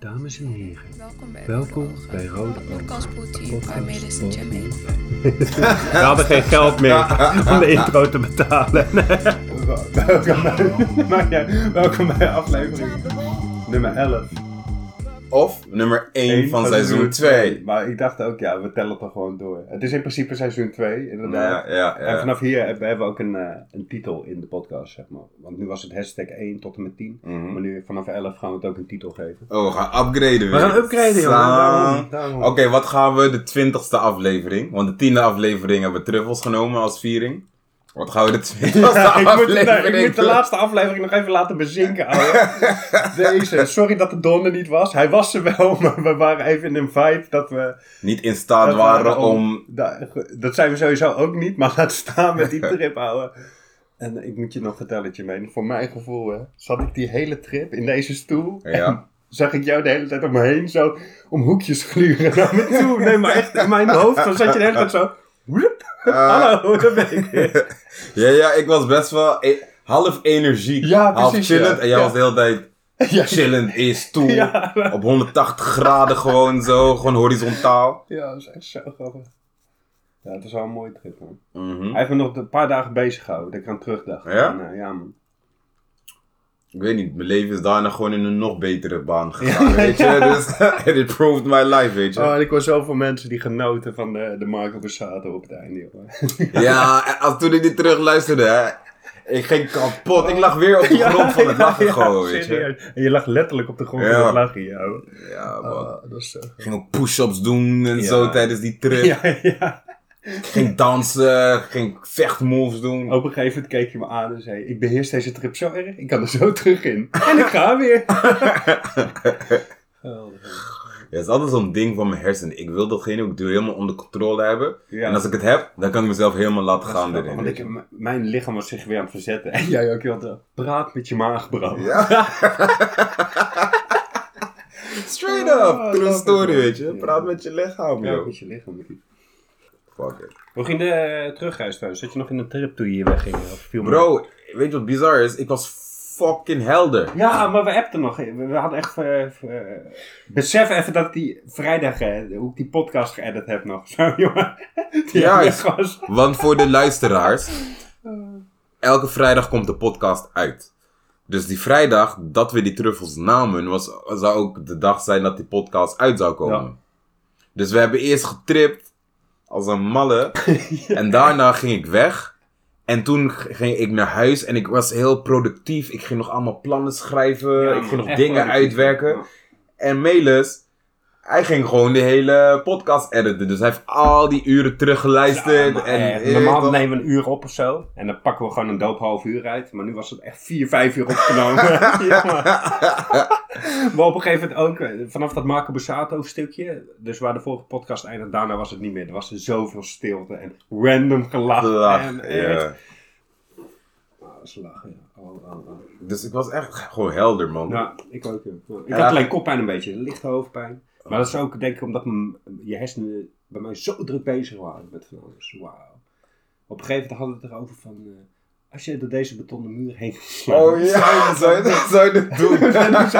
Dames en heren, Welkom bij welkom Rode Ogen. bij Rode Ogen. podcast brought to you by. We hadden geen geld meer om de intro te betalen. welkom, bij, welkom bij aflevering nummer 11. Of nummer 1 Eén van seizoen 2. Maar ik dacht ook, ja, we tellen toch gewoon door. Het is in principe seizoen 2, inderdaad. Ja, ja, En ja. vanaf hier hebben we ook een, eh, een titel in de podcast, zeg maar. Want nu was het hashtag 1 tot en met 10. Mhm. Maar nu vanaf 11 gaan we het ook een titel geven. Oh, we gaan upgraden weer. We gaan upgraden, daarom. Oké, wat gaan we de twintigste aflevering? Want de tiende aflevering hebben we truffels genomen als viering. Wat gaan we Ja, ik, moet, ik moet de laatste aflevering nog even laten bezinken, ouwe. Deze, sorry dat de don er niet was. Hij was er wel, maar we waren even in een vibe dat we... Niet in staat dat waren om... Da- dat zijn we sowieso ook niet, maar laat staan met die trip, ouwe. En ik moet je nog vertellen, Jermaine, voor mijn gevoel, hè, zat ik die hele trip in deze stoel. Ja. En zag ik jou de hele tijd om me heen zo om hoekjes gluren naar me toe. Nee, maar echt in mijn hoofd, dan zat je de hele tijd zo... Eh, Hallo, daar ben ik weer. ja, ja, ik was best wel e- half energiek, Ja, half precies, chillend. ja. En jij Ja. was de hele tijd chillend in je stoel. Op 180 graden gewoon zo, gewoon horizontaal. Ja, dat is echt zo grappig. Ja, het was wel een mooie trip, man. Mhm. Hij heeft me nog een paar dagen bezig gehouden, dat ik aan terugdacht. Ja? En, eh, ja, man. Ik weet niet, mijn leven is daarna gewoon in een nog betere baan gegaan, Ja. weet je. Dus, and it proved my life, weet je. Oh, en ik was zoveel mensen die genoten van de, de Marco Borsato op het einde, jongen. Ja, als toen ik die terug luisterde, hè. Ik ging kapot. Ik lag weer op de Ja, grond van het lachen ja, gewoon, weet je. En je lag letterlijk op de grond van het lachen, ja. hoor. Ja, man. Oh, dat is ging ook push-ups doen en zo tijdens die trip. Ja, ja. Ging dansen, ging vechtmoves doen. Op een gegeven moment keek je me aan en zei: Ik beheers deze trip zo erg, ik kan er zo terug in. En ik ga weer. Geweldig. Ja, het is altijd zo'n ding van mijn hersenen. Ik wil datgene ook helemaal onder controle hebben. Ja. En als ik het heb, dan kan ik mezelf helemaal laten gaan erin. Want ik, m- mijn lichaam was zich weer aan het verzetten. En jij ook, joh. Praat met je maag, bro. Ja. Straight up. Oh, True story, weet je. Praat met je lichaam, joh. met je lichaam. It. Hoe ging de eh, terugreis trouwens? Zat je nog in de trip toen je hier wegging? Of viel me- Bro, weet je wat bizar is? Ik was fucking helder. Ja, maar we appten nog. We, we hadden echt... eh, eh, besef even dat die vrijdag, eh, hoe ik die podcast geëdit heb nog. Zo, jongen. Die Ja, is- was. Want voor de luisteraars, elke vrijdag komt de podcast uit. Dus die vrijdag dat we die truffels namen, was, zou ook de dag zijn dat die podcast uit zou komen. Ja. Dus we hebben eerst getript als een malle. En daarna ging ik weg. En toen ging ik naar huis en ik was heel productief. Ik ging nog allemaal plannen schrijven. Ja, ik ging nog dingen uitwerken. En Melis, hij ging gewoon de hele podcast editen. Dus hij heeft al die uren teruggeluisterd. Ja, en, eh, normaal toch? nemen we een uur op of zo. En dan pakken we gewoon een doop half uur uit. Maar nu was het echt vier, vijf uur opgenomen. ja, maar. maar op een gegeven moment ook, eh, vanaf dat Marco Bussato stukje. Dus waar de vorige podcast eindigde, daarna was het niet meer. Er was er zoveel stilte en random gelach. Lach, en ja. Lachen, ja. Oh, oh, oh. Dus ik was echt gewoon helder, man. Ja, ik ook. ja. Ik had alleen koppijn een beetje, lichte hoofdpijn. Maar dat is ook denk ik omdat je hersenen bij mij zo druk bezig waren met van alles. Wauw. Op een gegeven moment hadden we het erover van... eh, als je door deze betonnen muur heen slaat. Oh ja, zou je dat, zou je dat doen? En dan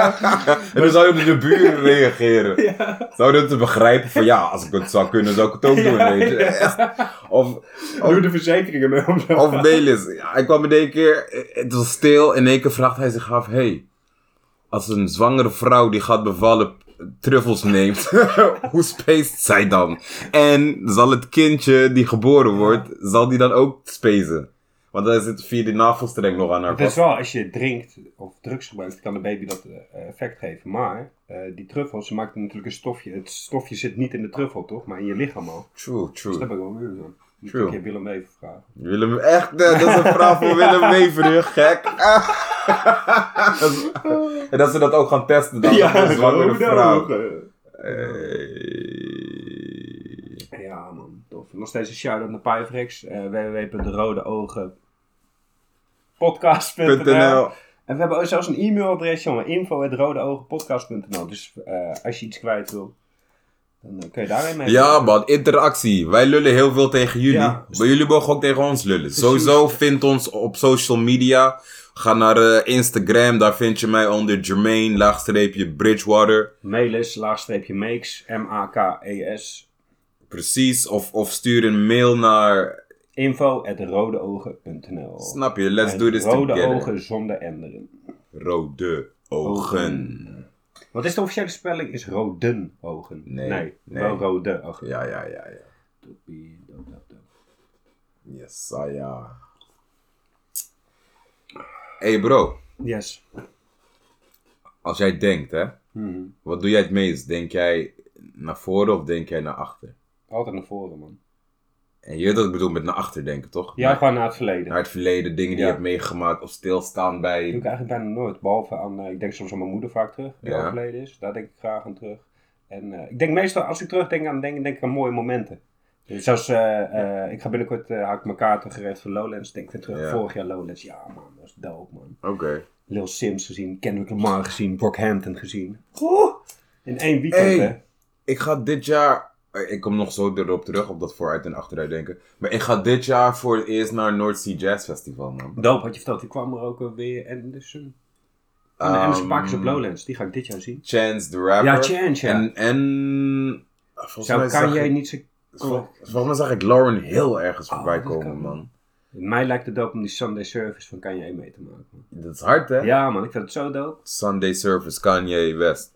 zou- je op de buren reageren. ja. Zou je dat te begrijpen van ja, als ik het zou kunnen, zou ik het ook doen, Ja, weet je. ja. Of, Doe de verzekeringen mee om of Melis. Hij kwam in één keer, eh, het was stil. In één keer vraagt hij zich af, hey, als een zwangere vrouw die gaat bevallen truffels neemt, hoe spaced zij dan? En zal het kindje die geboren wordt, zal die dan ook spacen? Want hij zit via die navelstreng nog aan haar Het is wel, als je drinkt of drugs gebruikt, kan de baby dat eh, effect geven. Maar eh, die truffels maakt natuurlijk een stofje. Het stofje zit niet in de truffel, toch? Maar in je lichaam al. True, Dus true. daar ben ik wel weer van. Moet True. ik je Willem even vragen. Willem, echt, eh, dat is een vraag voor Willem Wever, je gek. En dat ze dat ook gaan testen dan, ja, een zwangere vrouw. Hey. Ja, man, tof. Nog steeds een shout-out naar Pyfrex. Uh, www.rodeogen podcast.nl .nl. En we hebben ook zelfs een e-mailadres, jongen. info.rodeogenpodcast.nl Dus eh, als je iets kwijt wil. Dan eh, kun je daarin mee. Ja, man, interactie. Wij lullen heel veel tegen jullie. Ja. Maar jullie mogen ook tegen ons lullen. Sowieso vind ons op social media. Ga naar eh, Instagram, daar vind je mij onder Jermaine, laagstreepje Bridgewater. Mail is laagstreepje makes, M-A-K-E-S, Precies. Of, of stuur een mail naar. info at rodeogen.nl. Snap je? Let's En do this Rode together. ogen zonder enderen. Rode ogen. Wat is de officiële spelling? Is roden ogen? Nee, nee, nee. wel rode ogen. Ja, ja, ja, ja. Toppie, dop, dop, dop. Yes, ah, ja. Hey bro, Yes. als jij denkt, hè. Mhm. Wat doe jij het meest? Denk jij naar voren of denk jij naar achter? Altijd naar voren, man. En je weet wat ik bedoel met naar achter denken, toch? Ja, gewoon naar het verleden. naar het verleden, dingen die Ja. je hebt meegemaakt of stilstaan Dat bij... doe ik eigenlijk bijna nooit. Behalve aan, eh, ik denk soms aan mijn moeder vaak terug, die Ja. overleden is. Daar denk ik graag aan terug. En eh, ik denk meestal, als ik terugdenk aan dingen, denk ik aan mooie momenten. Dus zoals, eh, ik ga binnenkort, haak ik mijn kaarten gereed voor Lowlands. Denk weer terug, vorig jaar Lowlands. Ja man, dat was dope man. Oké. Lil Sims gezien, Kendrick Lamar gezien, Brockhampton gezien. Oeh, in één weekend Hey. hè. Ik ga dit jaar... Ik kom nog zo erop terug, op dat vooruit en achteruit denken. Maar ik ga dit jaar voor het eerst naar North Sea Jazz Festival, man. Dope, had je verteld, die kwam er ook weer. En is op Um, Lowlands, die ga ik dit jaar zien. Chance the Rapper. Ja, Chance, ja. En, en volgens Zou mij kan zag jij ik, niet zo... vol- volgens mij zag ik Lauren Hill ergens Oh, voorbij komen, man. Mij lijkt het dope om die Sunday Service van Kanye mee te maken. Dat is hard, hè? Ja man, ik vind het zo dope. Sunday Service, Kanye West.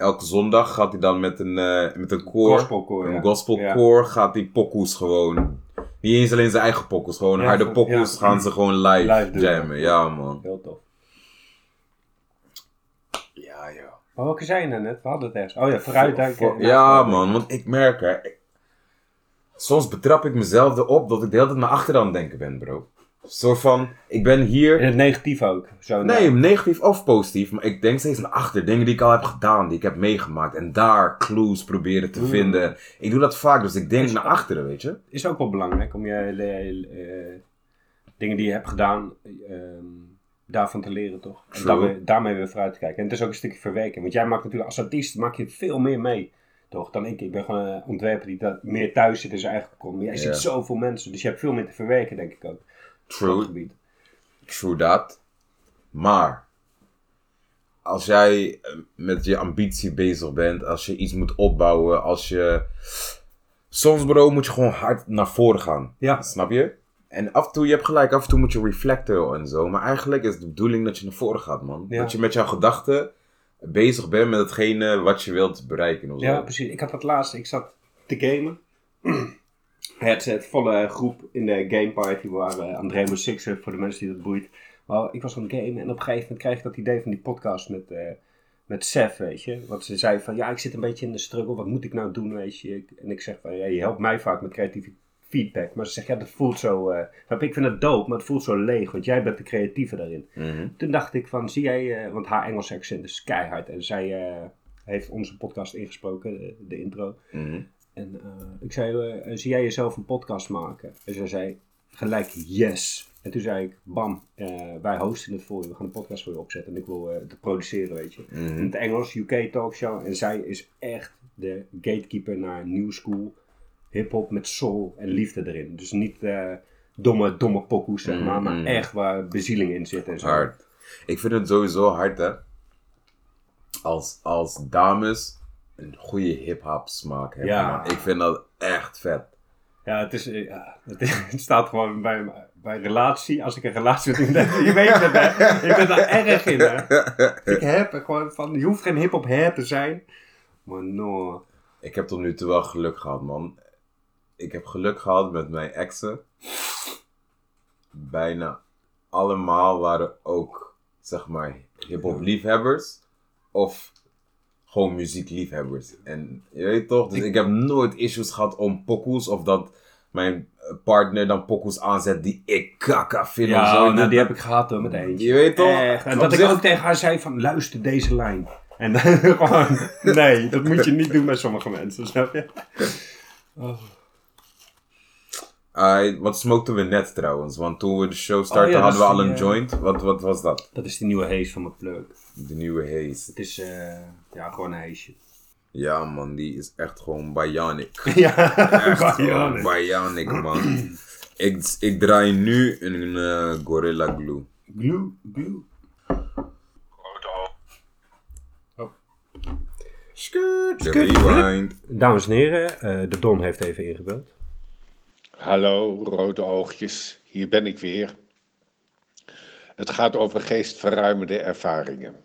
Elke zondag gaat hij dan met een, eh, met een koor, Gospelkoor, een ja. gospelkoor, gaat hij pokoes gewoon. Niet eens alleen zijn eigen pokoes, gewoon harde pokoes gaan ze gewoon live, jammen. ja. Man. Heel tof. Ja, joh. Maar welke zijn er net? We hadden het ergens. Oh ja, vooruitdenken. Voor- en Ja, man, want ik merk, hè. ik- soms betrap ik mezelf erop dat ik de hele tijd naar achter aan het denken ben, bro. Een soort van, ik ben hier. In het negatief ook. Zo Nee, negatief of positief, maar ik denk steeds naar achter. Dingen die ik al heb gedaan, die ik heb meegemaakt. En daar clues proberen te Mm. vinden. Ik doe dat vaak, dus ik denk Is- naar achteren, weet je. Is ook wel belangrijk om je eh, dingen die je hebt gedaan, ehm, daarvan te leren toch? En daarmee, daarmee weer vooruit te kijken. En het is ook een stukje verwerken. Want jij maakt natuurlijk als artiest maak je veel meer mee. Toch, dan ik. Ik ben gewoon een ontwerper die dat meer thuis zit in zijn eigen kon. Maar jij Ja. ziet zoveel mensen, dus je hebt veel meer te verwerken, denk ik ook. True, true dat. Maar, als jij eh, met je ambitie bezig bent, als je iets moet opbouwen, als je... Soms, bro, moet je gewoon hard naar voren gaan. Ja. Snap je? En af en toe, je hebt gelijk, af en toe moet je reflecten en zo. Maar eigenlijk is de bedoeling dat je naar voren gaat, man. Ja. Dat je met jouw gedachten bezig bent met hetgene wat je wilt bereiken. Of zo. Ja, precies. Ik had dat laatst. Ik zat te gamen. Headset, volle groep in de game party. Waren aan het Rainbow Sixen, voor de mensen die dat boeit. Maar ik was aan het gamen en op een gegeven moment kreeg ik dat idee van die podcast met, eh met Seth, weet je. Want ze zei van, ja, ik zit een beetje in de struggle. Wat moet ik nou doen, weet je. En ik zeg van, ja, je helpt mij vaak met creatieve feedback. Maar ze zegt, ja, dat voelt zo... eh, ik vind het dope, maar het voelt zo leeg. Want jij bent de creatieve daarin. Mhm. Toen dacht ik van, zie jij, eh, want haar Engelse accent is keihard. En zij eh, heeft onze podcast ingesproken, de, de intro. Mhm. En eh, ik zei, eh, zie jij jezelf een podcast maken? En zij zei gelijk yes. En toen zei ik, bam, eh, wij hosten het voor je. We gaan een podcast voor je opzetten. En ik wil eh, het produceren, weet je. Mhm. In het Engels, UK talkshow. En zij is echt de gatekeeper naar new school. Hip-hop met soul en liefde erin. Dus niet eh, domme, domme pokoes, zeg maar. Maar Mhm. echt waar bezieling in zit en zo. Hard. Ik vind het sowieso hard, hè. Als, als dames een goede hip-hop smaak hebben. Ja. man. Ik vind dat echt vet. Ja, het, is, eh, ja, het, staat gewoon bij, bij relatie. Als ik een relatie met iemand heb, je weet het hè. Ik ben daar erg in hè. Ik heb gewoon van, je hoeft geen hip-hop hair te zijn. Maar no. Ik heb tot nu toe wel geluk gehad, man. Ik heb geluk gehad met mijn exen. Bijna allemaal waren ook, zeg maar, hip-hop liefhebbers. Of gewoon muziekliefhebbers. En je weet toch, dus ik, heb nooit issues gehad om pokoes. Of dat mijn partner dan pokoes aanzet die ik kaka vind. of Ja, zo. nou, die heb ik gehad hoor, met eentje. Je weet toch? Echt. En Op dat ik ook tegen haar zei van, luister deze lijn. En dan gewoon, nee, dat moet je niet doen bij sommige mensen, snap je? Oh. Wat smokten we net trouwens? Want toen we de show starten Oh ja, dat hadden we al een eh, joint. Wat, wat was dat? Dat is de nieuwe haze van mijn plug. De nieuwe haze. Het is, eh, ja, gewoon een hazeje. Ja, man, die is echt gewoon bionic. ja, Echt bionic. bionic, man. ik, ik draai nu een eh, Gorilla Glue. Glue, glue. Skirt, Skirt. rewind. Dames en heren, de Don heeft even ingebeld. Hallo, rode oogjes, hier ben ik weer. Het gaat over geestverruimende ervaringen.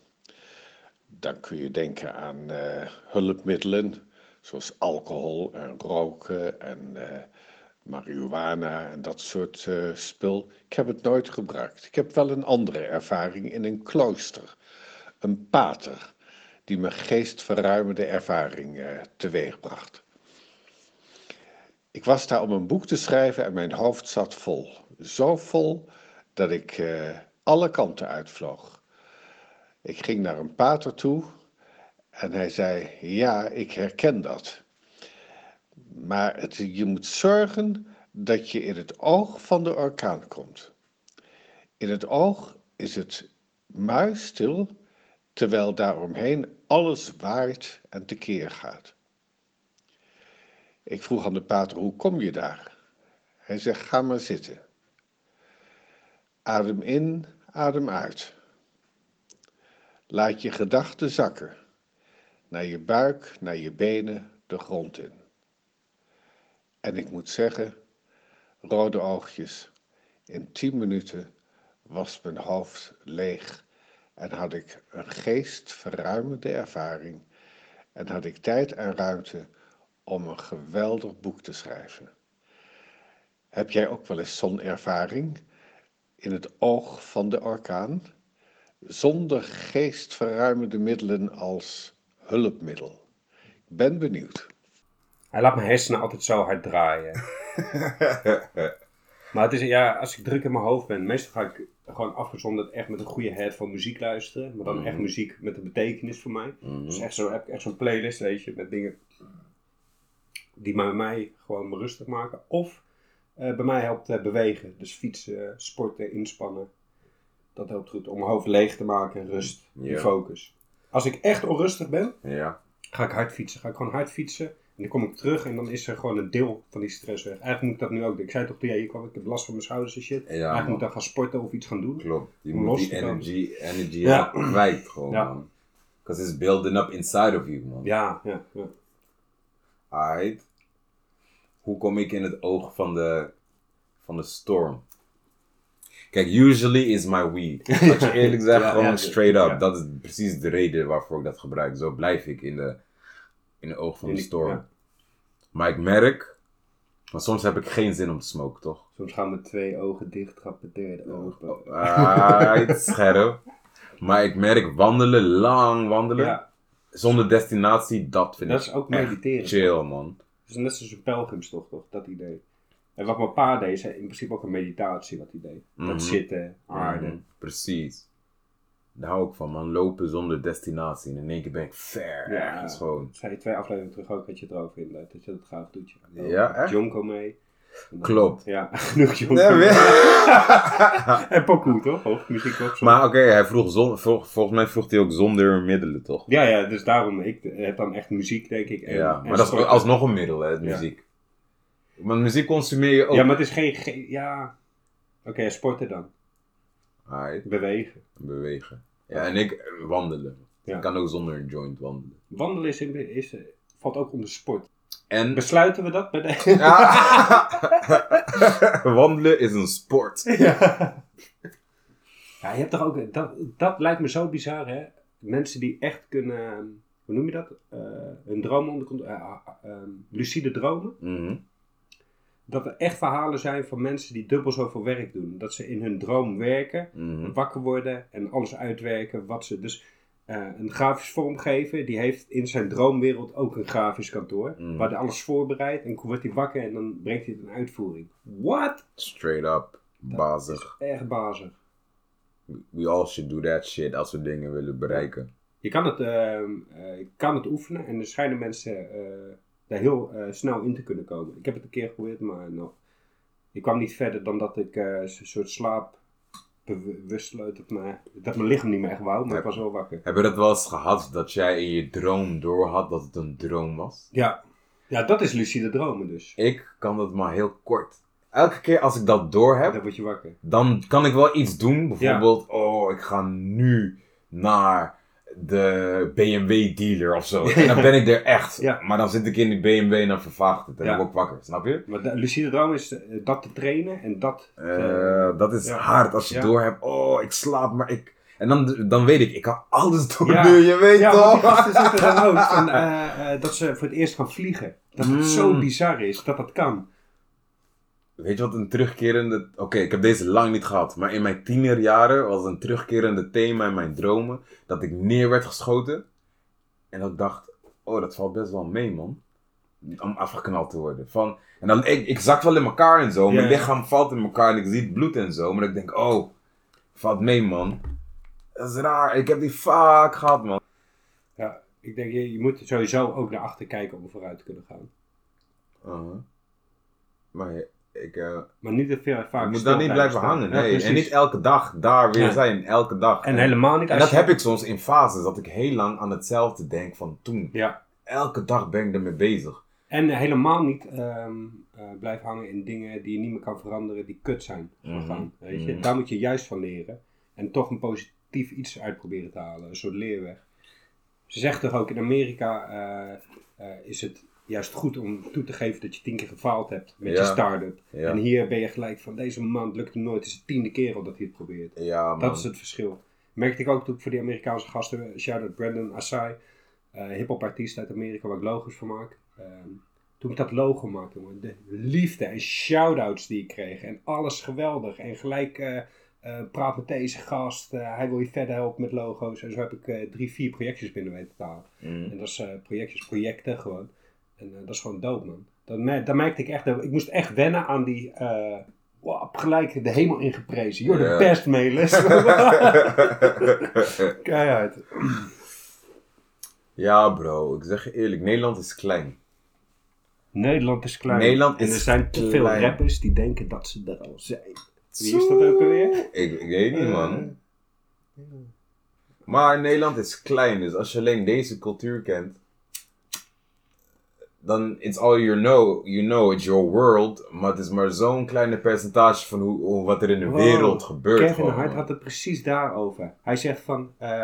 Dan kun je denken aan eh, hulpmiddelen, zoals alcohol en roken en eh, marihuana en dat soort eh, spul. Ik heb het nooit gebruikt. Ik heb wel een andere ervaring in een klooster. Een pater, die me geestverruimende ervaring teweegbracht. Ik was daar om een boek te schrijven en mijn hoofd zat vol. Zo vol dat ik eh, alle kanten uitvloog. Ik ging naar een pater toe en hij zei: Ja, ik herken dat. Maar je moet zorgen dat je in het oog van de orkaan komt. In het oog is het muisstil, terwijl daaromheen alles waait en tekeer gaat. Ik vroeg aan de pater, hoe kom je daar? Hij zegt, ga maar zitten. Adem in, adem uit. Laat je gedachten zakken. Naar je buik, naar je benen, de grond in. En ik moet zeggen, rode oogjes, in tien minuten was mijn hoofd leeg en had ik een geestverruimende ervaring en had ik tijd en ruimte om een geweldig boek te schrijven. Heb jij ook wel eens zo'n ervaring in het oog van de orkaan? Zonder geestverruimende middelen als hulpmiddel. Ik ben benieuwd. Hij laat mijn hersenen altijd zo hard draaien. maar het is, ja, als ik druk in mijn hoofd ben, meestal ga ik gewoon afgezonderd echt met een goede headphone muziek luisteren. Maar dan echt muziek met een betekenis voor mij. Dus echt zo, heb ik echt zo'n playlist, weet je, met dingen die bij mij gewoon me rustig maken. Of eh, bij mij helpt eh, bewegen. Dus fietsen, sporten, inspannen. Dat helpt goed om mijn hoofd leeg te maken, rust, Ja. focus. Als ik echt onrustig ben, ja. ga ik hard fietsen. Ga ik gewoon hard fietsen. En dan kom ik terug en dan is er gewoon een deel van die stress weg. Eigenlijk moet ik dat nu ook doen. Ik zei toch toen jij hier kwam, ik heb last van mijn schouders en shit. Eigenlijk man. moet ik dan gaan sporten of iets gaan doen. Klopt. Je moet die energy, energy Ja. ja. kwijt gewoon, Ja. man. Because it's building up inside of you, man. Ja, ja, ja. Alright. Hoe kom ik in het oog van de, van de storm? Kijk, usually is my weed. Dat je eerlijk zegt, Ja, gewoon ja, straight up. ja. Dat is precies de reden waarvoor ik dat gebruik. Zo blijf ik in de, in de oog van de storm. Maar ik merk, maar soms heb ik geen zin om te smoken, toch? Soms gaan mijn twee ogen dicht, gaat mijn derde oog open. Alright, scherp. Maar ik merk wandelen, lang wandelen, Ja, zonder destinatie, dat vind dat ik is ook mediteren. chill, man. Het is net zoals een pelgrimstocht, toch? Dat idee. En wat mijn pa deed, is in principe ook een meditatie wat hij deed. Mhm. Dat zitten, aarden. Mhm, Precies. Daar hou ik van, man. Lopen zonder destinatie. En in één keer ben ik ver. Ja. Ergens gewoon. zei je twee afleveringen terug ook, had je het erover inderdaad. Dat je dat gaaf doet. Ja, Ja, echt? Jonko mee. Klopt. Ja, genoeg. Ja, weer- en Pokoe, toch? Hoofdmuziek ook zo. maar oké, hij vroeg zon, volgens mij vroeg hij ook zonder middelen, toch? Ja, ja, dus daarom, ik heb dan echt muziek, denk ik. En, ja, en maar dat is alsnog een middel, hè, muziek. Want muziek consumeer je ook. Ja, maar het is geen, geen ja... Oké, sporten dan. Bewegen. bewegen. Ja, en ik wandelen. Ja. Ik kan ook zonder een joint wandelen. Wandelen is, in, is, valt ook onder sport. En Besluiten we dat bij de... wandelen is een sport. Ja. Ja, je hebt toch ook... Dat, dat lijkt me zo bizar, hè? Mensen die echt kunnen... Hoe noem je dat? Eh, hun dromen onder controle... eh, eh, eh, lucide dromen. Mhm. Dat er echt verhalen zijn van mensen die dubbel zoveel werk doen. Dat ze in hun droom werken, Mhm. wakker worden en alles uitwerken wat ze... Dus eh, een grafisch vormgever, die heeft in zijn droomwereld ook een grafisch kantoor. Mhm. Waar hij alles voorbereidt en wordt hij wakker en dan brengt hij het in uitvoering. What? Straight up. Bazig. Echt bazig. We all should do that shit als we dingen willen bereiken. Je kan het, ehm, eh, je kan het oefenen en er schijnen mensen eh, daar heel snel in te kunnen komen. Ik heb het een keer geprobeerd, maar nou, ik kwam niet verder dan dat ik een soort slaap bewusteloos dat, mijn- dat mijn lichaam niet meer echt wou, maar ik was wel wakker. Heb je dat wel eens gehad dat jij in je droom doorhad dat het een droom was? Ja, ja dat is lucide dromen dus. Ik kan dat maar heel kort. Elke keer als ik dat door heb, Dan word je wakker. dan kan ik wel iets doen. Bijvoorbeeld, oh, ik ga nu naar de BMW dealer of zo. En dan ben ik er echt. Ja. Maar dan zit ik in die BMW en dan vervaagt het. En dan word ik wakker, snap je? Maar de lucide droom is eh, dat te trainen en dat... te- Eh, dat is hard als je door hebt. Oh, ik slaap, maar ik. En dan, dan weet ik, ik kan alles doen Ja. nu, je weet ja, toch? gasten zitten dan ook van, eh, eh, dat ze voor het eerst gaan vliegen. Dat het Mm. zo bizar is dat dat kan. Weet je wat een terugkerende... Oké, ik heb deze lang niet gehad. Maar in mijn tienerjaren was een terugkerende thema in mijn dromen... dat ik neer werd geschoten. En dat ik dacht... Oh, dat valt best wel mee, man. Om afgeknald te worden. Van, en dan, ik, ik zak wel in elkaar en zo. Mijn lichaam valt in elkaar en ik zie het bloed en zo. Maar ik denk, oh, valt mee, man. Dat is raar. Ik heb die vaak gehad, man. Ja, ik denk, je, je moet sowieso ook naar achter kijken om vooruit te kunnen gaan. Uh-huh. Maar ik... eh, Maar niet te veel vaak moet daar niet blijven staan. hangen. Nee. en niet elke dag daar weer Ja. zijn. Elke dag. En helemaal niet En dat je- heb ik soms in fases, dat ik heel lang aan hetzelfde denk van toen. Ja. Elke dag ben ik ermee bezig. En helemaal niet ehm eh, blijven hangen in dingen die je niet meer kan veranderen, die kut zijn gegaan. Weet je? Mhm. Daar moet je juist van leren. En toch een positief iets uit proberen te halen. Een soort leerweg. Ze zegt toch ook in Amerika eh, is het juist goed om toe te geven dat je tien keer gefaald hebt met Ja. je start-up. Ja, En hier ben je gelijk van deze man lukt het nooit. Het is de tiende keer al dat hij het probeert. ja. Dat is het verschil. Merkte ik ook toen ik voor die Amerikaanse gasten, shout-out Brandon Asai, eh hip-hop artiest uit Amerika waar ik logo's voor maak. Ehm, toen ik dat logo maakte, man, de liefde en shout-outs die ik kreeg en alles geweldig. En gelijk eh, eh, praat met deze gast, hij wil je verder helpen met logo's. En zo heb ik drie, vier projectjes binnen weten te halen. Mm. En dat is eh, projectjes, projecten gewoon. En eh, dat is gewoon dope, man. Dat, mer- dat merkte ik echt. dat- Ik moest echt wennen aan die. eh wow, gelijk de hemel ingeprezen. You're the best, Melis. Keihard. ja bro, ik zeg je eerlijk, Nederland is klein. Nederland is klein. Nederland en er zijn te veel rappers die denken dat ze er al zijn. Wie is dat ook alweer? Ik, ik weet niet Eh. man. Maar Nederland is klein, dus als je alleen deze cultuur kent, dan it's all you know, you know, it's your world, maar het is maar zo'n kleine percentage van hoe, hoe- wat er in de Wow. wereld gebeurt. Kevin gewoon, Hart had het precies daarover. Hij zegt van. eh,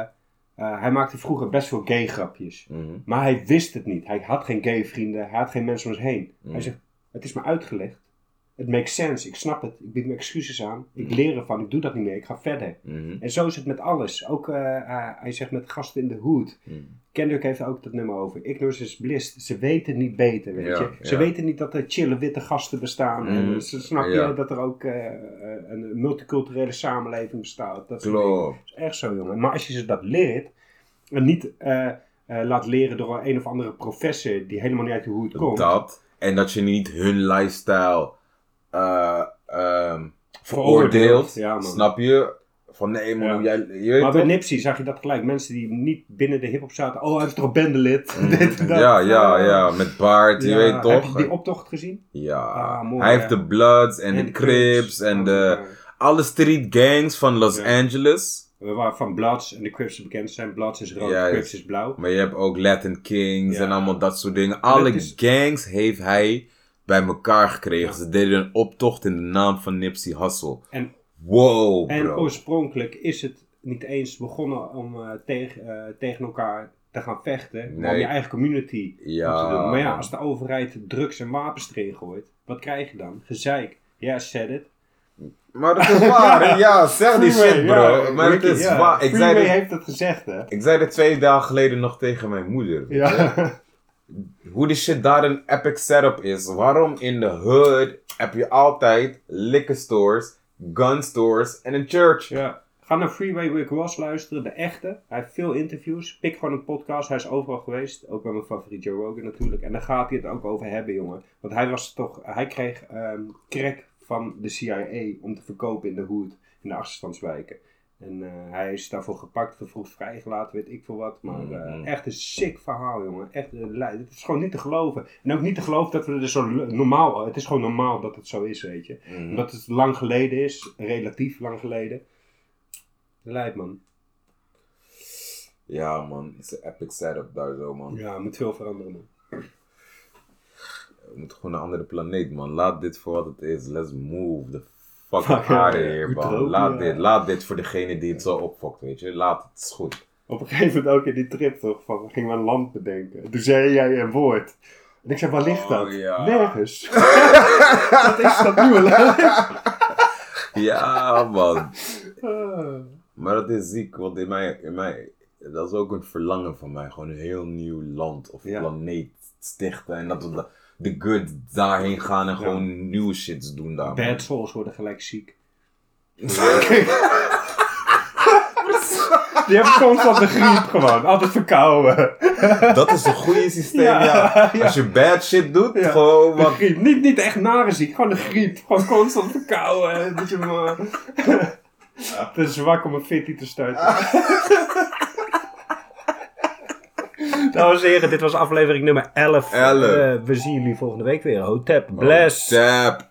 eh, hij maakte vroeger best veel gay grapjes. Mhm. Maar hij wist het niet. Hij had geen gay vrienden. Hij had geen mensen om zich heen. Mm. Hij zegt, het is me uitgelegd. Het makes sense. Ik snap het. Ik bied me excuses aan. Ik Mm. leer ervan. Ik doe dat niet meer. Ik ga verder. Mhm. En zo is het met alles. Ook, eh, eh, hij zegt met gasten in de hood. Mhm. Kendrick heeft ook dat nummer over. Ignorance is bliss. Ze weten niet beter, weet Ja, je. Ze ja. weten niet dat er chille witte gasten bestaan. Mhm. En ze snap je Ja. dat er ook eh, een multiculturele samenleving bestaat. Dat. Klopt. Is echt zo, jongen. Maar als je ze dat leert, en niet laat leren door een of andere professor die helemaal niet uit de hoed komt. Dat. En dat je niet hun lifestyle eh, ehm. Ja, man. snap je? Van nee, man, Ja. jij, je Maar bij? Nipsey zag je dat gelijk. Mensen die niet binnen de hip-hop zaten. Oh, hij is toch een bendelid? Mm. Dit en dat. Ja, ja, ja, met Bart, je weet Heb toch? je die optocht gezien? Ja, Ah, mooi, hij heeft de Bloods en, de Crips en de, alle street gangs van Los. Angeles. We waren van Bloods en de Crips bekend zijn. Bloods is rood. Crips is blauw. Maar je hebt ook Latin Kings en allemaal dat soort dingen. Alle gangs heeft hij bij elkaar gekregen. Ze deden een optocht in de naam van Nipsey Hussle. En, Wow, en bro. oorspronkelijk is het niet eens begonnen om eh, tegen, eh, tegen elkaar te gaan vechten. Om je eigen community Ja. te doen. Maar ja, als de overheid drugs en wapens erin gooit, wat krijg je dan? Gezeik. Ja, said it. Maar dat is waar. ja, zeg die Freeway, shit, bro. ja, maar het is waar. Ik Freeway zei, dit, heeft het gezegd, hè? ik zei dit twee dagen geleden nog tegen mijn moeder. Ja. Hoe die shit daar een epic setup is. Waarom in de hood heb je altijd liquor stores, gun stores en een church? ja. Ga naar Freeway Rick Ross luisteren, de echte. Hij heeft veel interviews. Pik gewoon een podcast. Hij is overal geweest. Ook bij mijn favoriet Joe Rogan natuurlijk. En daar gaat hij het ook over hebben, jongen. Want hij was toch... Hij kreeg ehm crack van de CIA om te verkopen in de hood. In de achterstandswijken. En eh, hij is daarvoor gepakt, vervroegd vrijgelaten, weet ik veel wat. Maar eh, Mhm. echt een sick verhaal, jongen. Echt, eh, het is gewoon niet te geloven. En ook niet te geloven dat we er zo normaal... Het is gewoon normaal dat het zo is, weet je. Mhm. Omdat het lang geleden is, relatief lang geleden. Lijp, man. Ja, man. Het is een epic setup daar zo, man. Ja, moet veel veranderen, man. We moeten gewoon naar een andere planeet, man. Laat dit voor wat het is. Let's move the fuck Fuck, out of ja, here, man. utopia. Laat dit, laat dit voor degene die het zo opfokt, weet je. Laat het, het is goed. Op een gegeven moment ook in die trip toch, van, gingen we een land bedenken. Toen zei jij een woord. En ik zei, waar ligt dat? Oh, ja. Nergens. Wat is dat nieuwe land? Ja, man. Ah. Maar dat is ziek, want in mij, in mij, dat is ook een verlangen van mij. Gewoon een heel nieuw land of Ja. planeet stichten. En dat we de, de good daarheen gaan en Ja. gewoon nieuwe shits doen daar. man. Bad souls worden gelijk ziek. Die hebben constant de griep gewoon. Altijd verkouden. Dat is een goede systeem, Ja. Als je bad shit doet, Ja. gewoon De wat... griep. Niet, niet echt nare ziek, gewoon de griep. Gewoon constant verkouden. Dat je maar... Te zwak om een fitty te starten. Dames en heren, dit was aflevering nummer 11. 11. Eh, we zien jullie volgende week weer. Hotep, bless. Tap.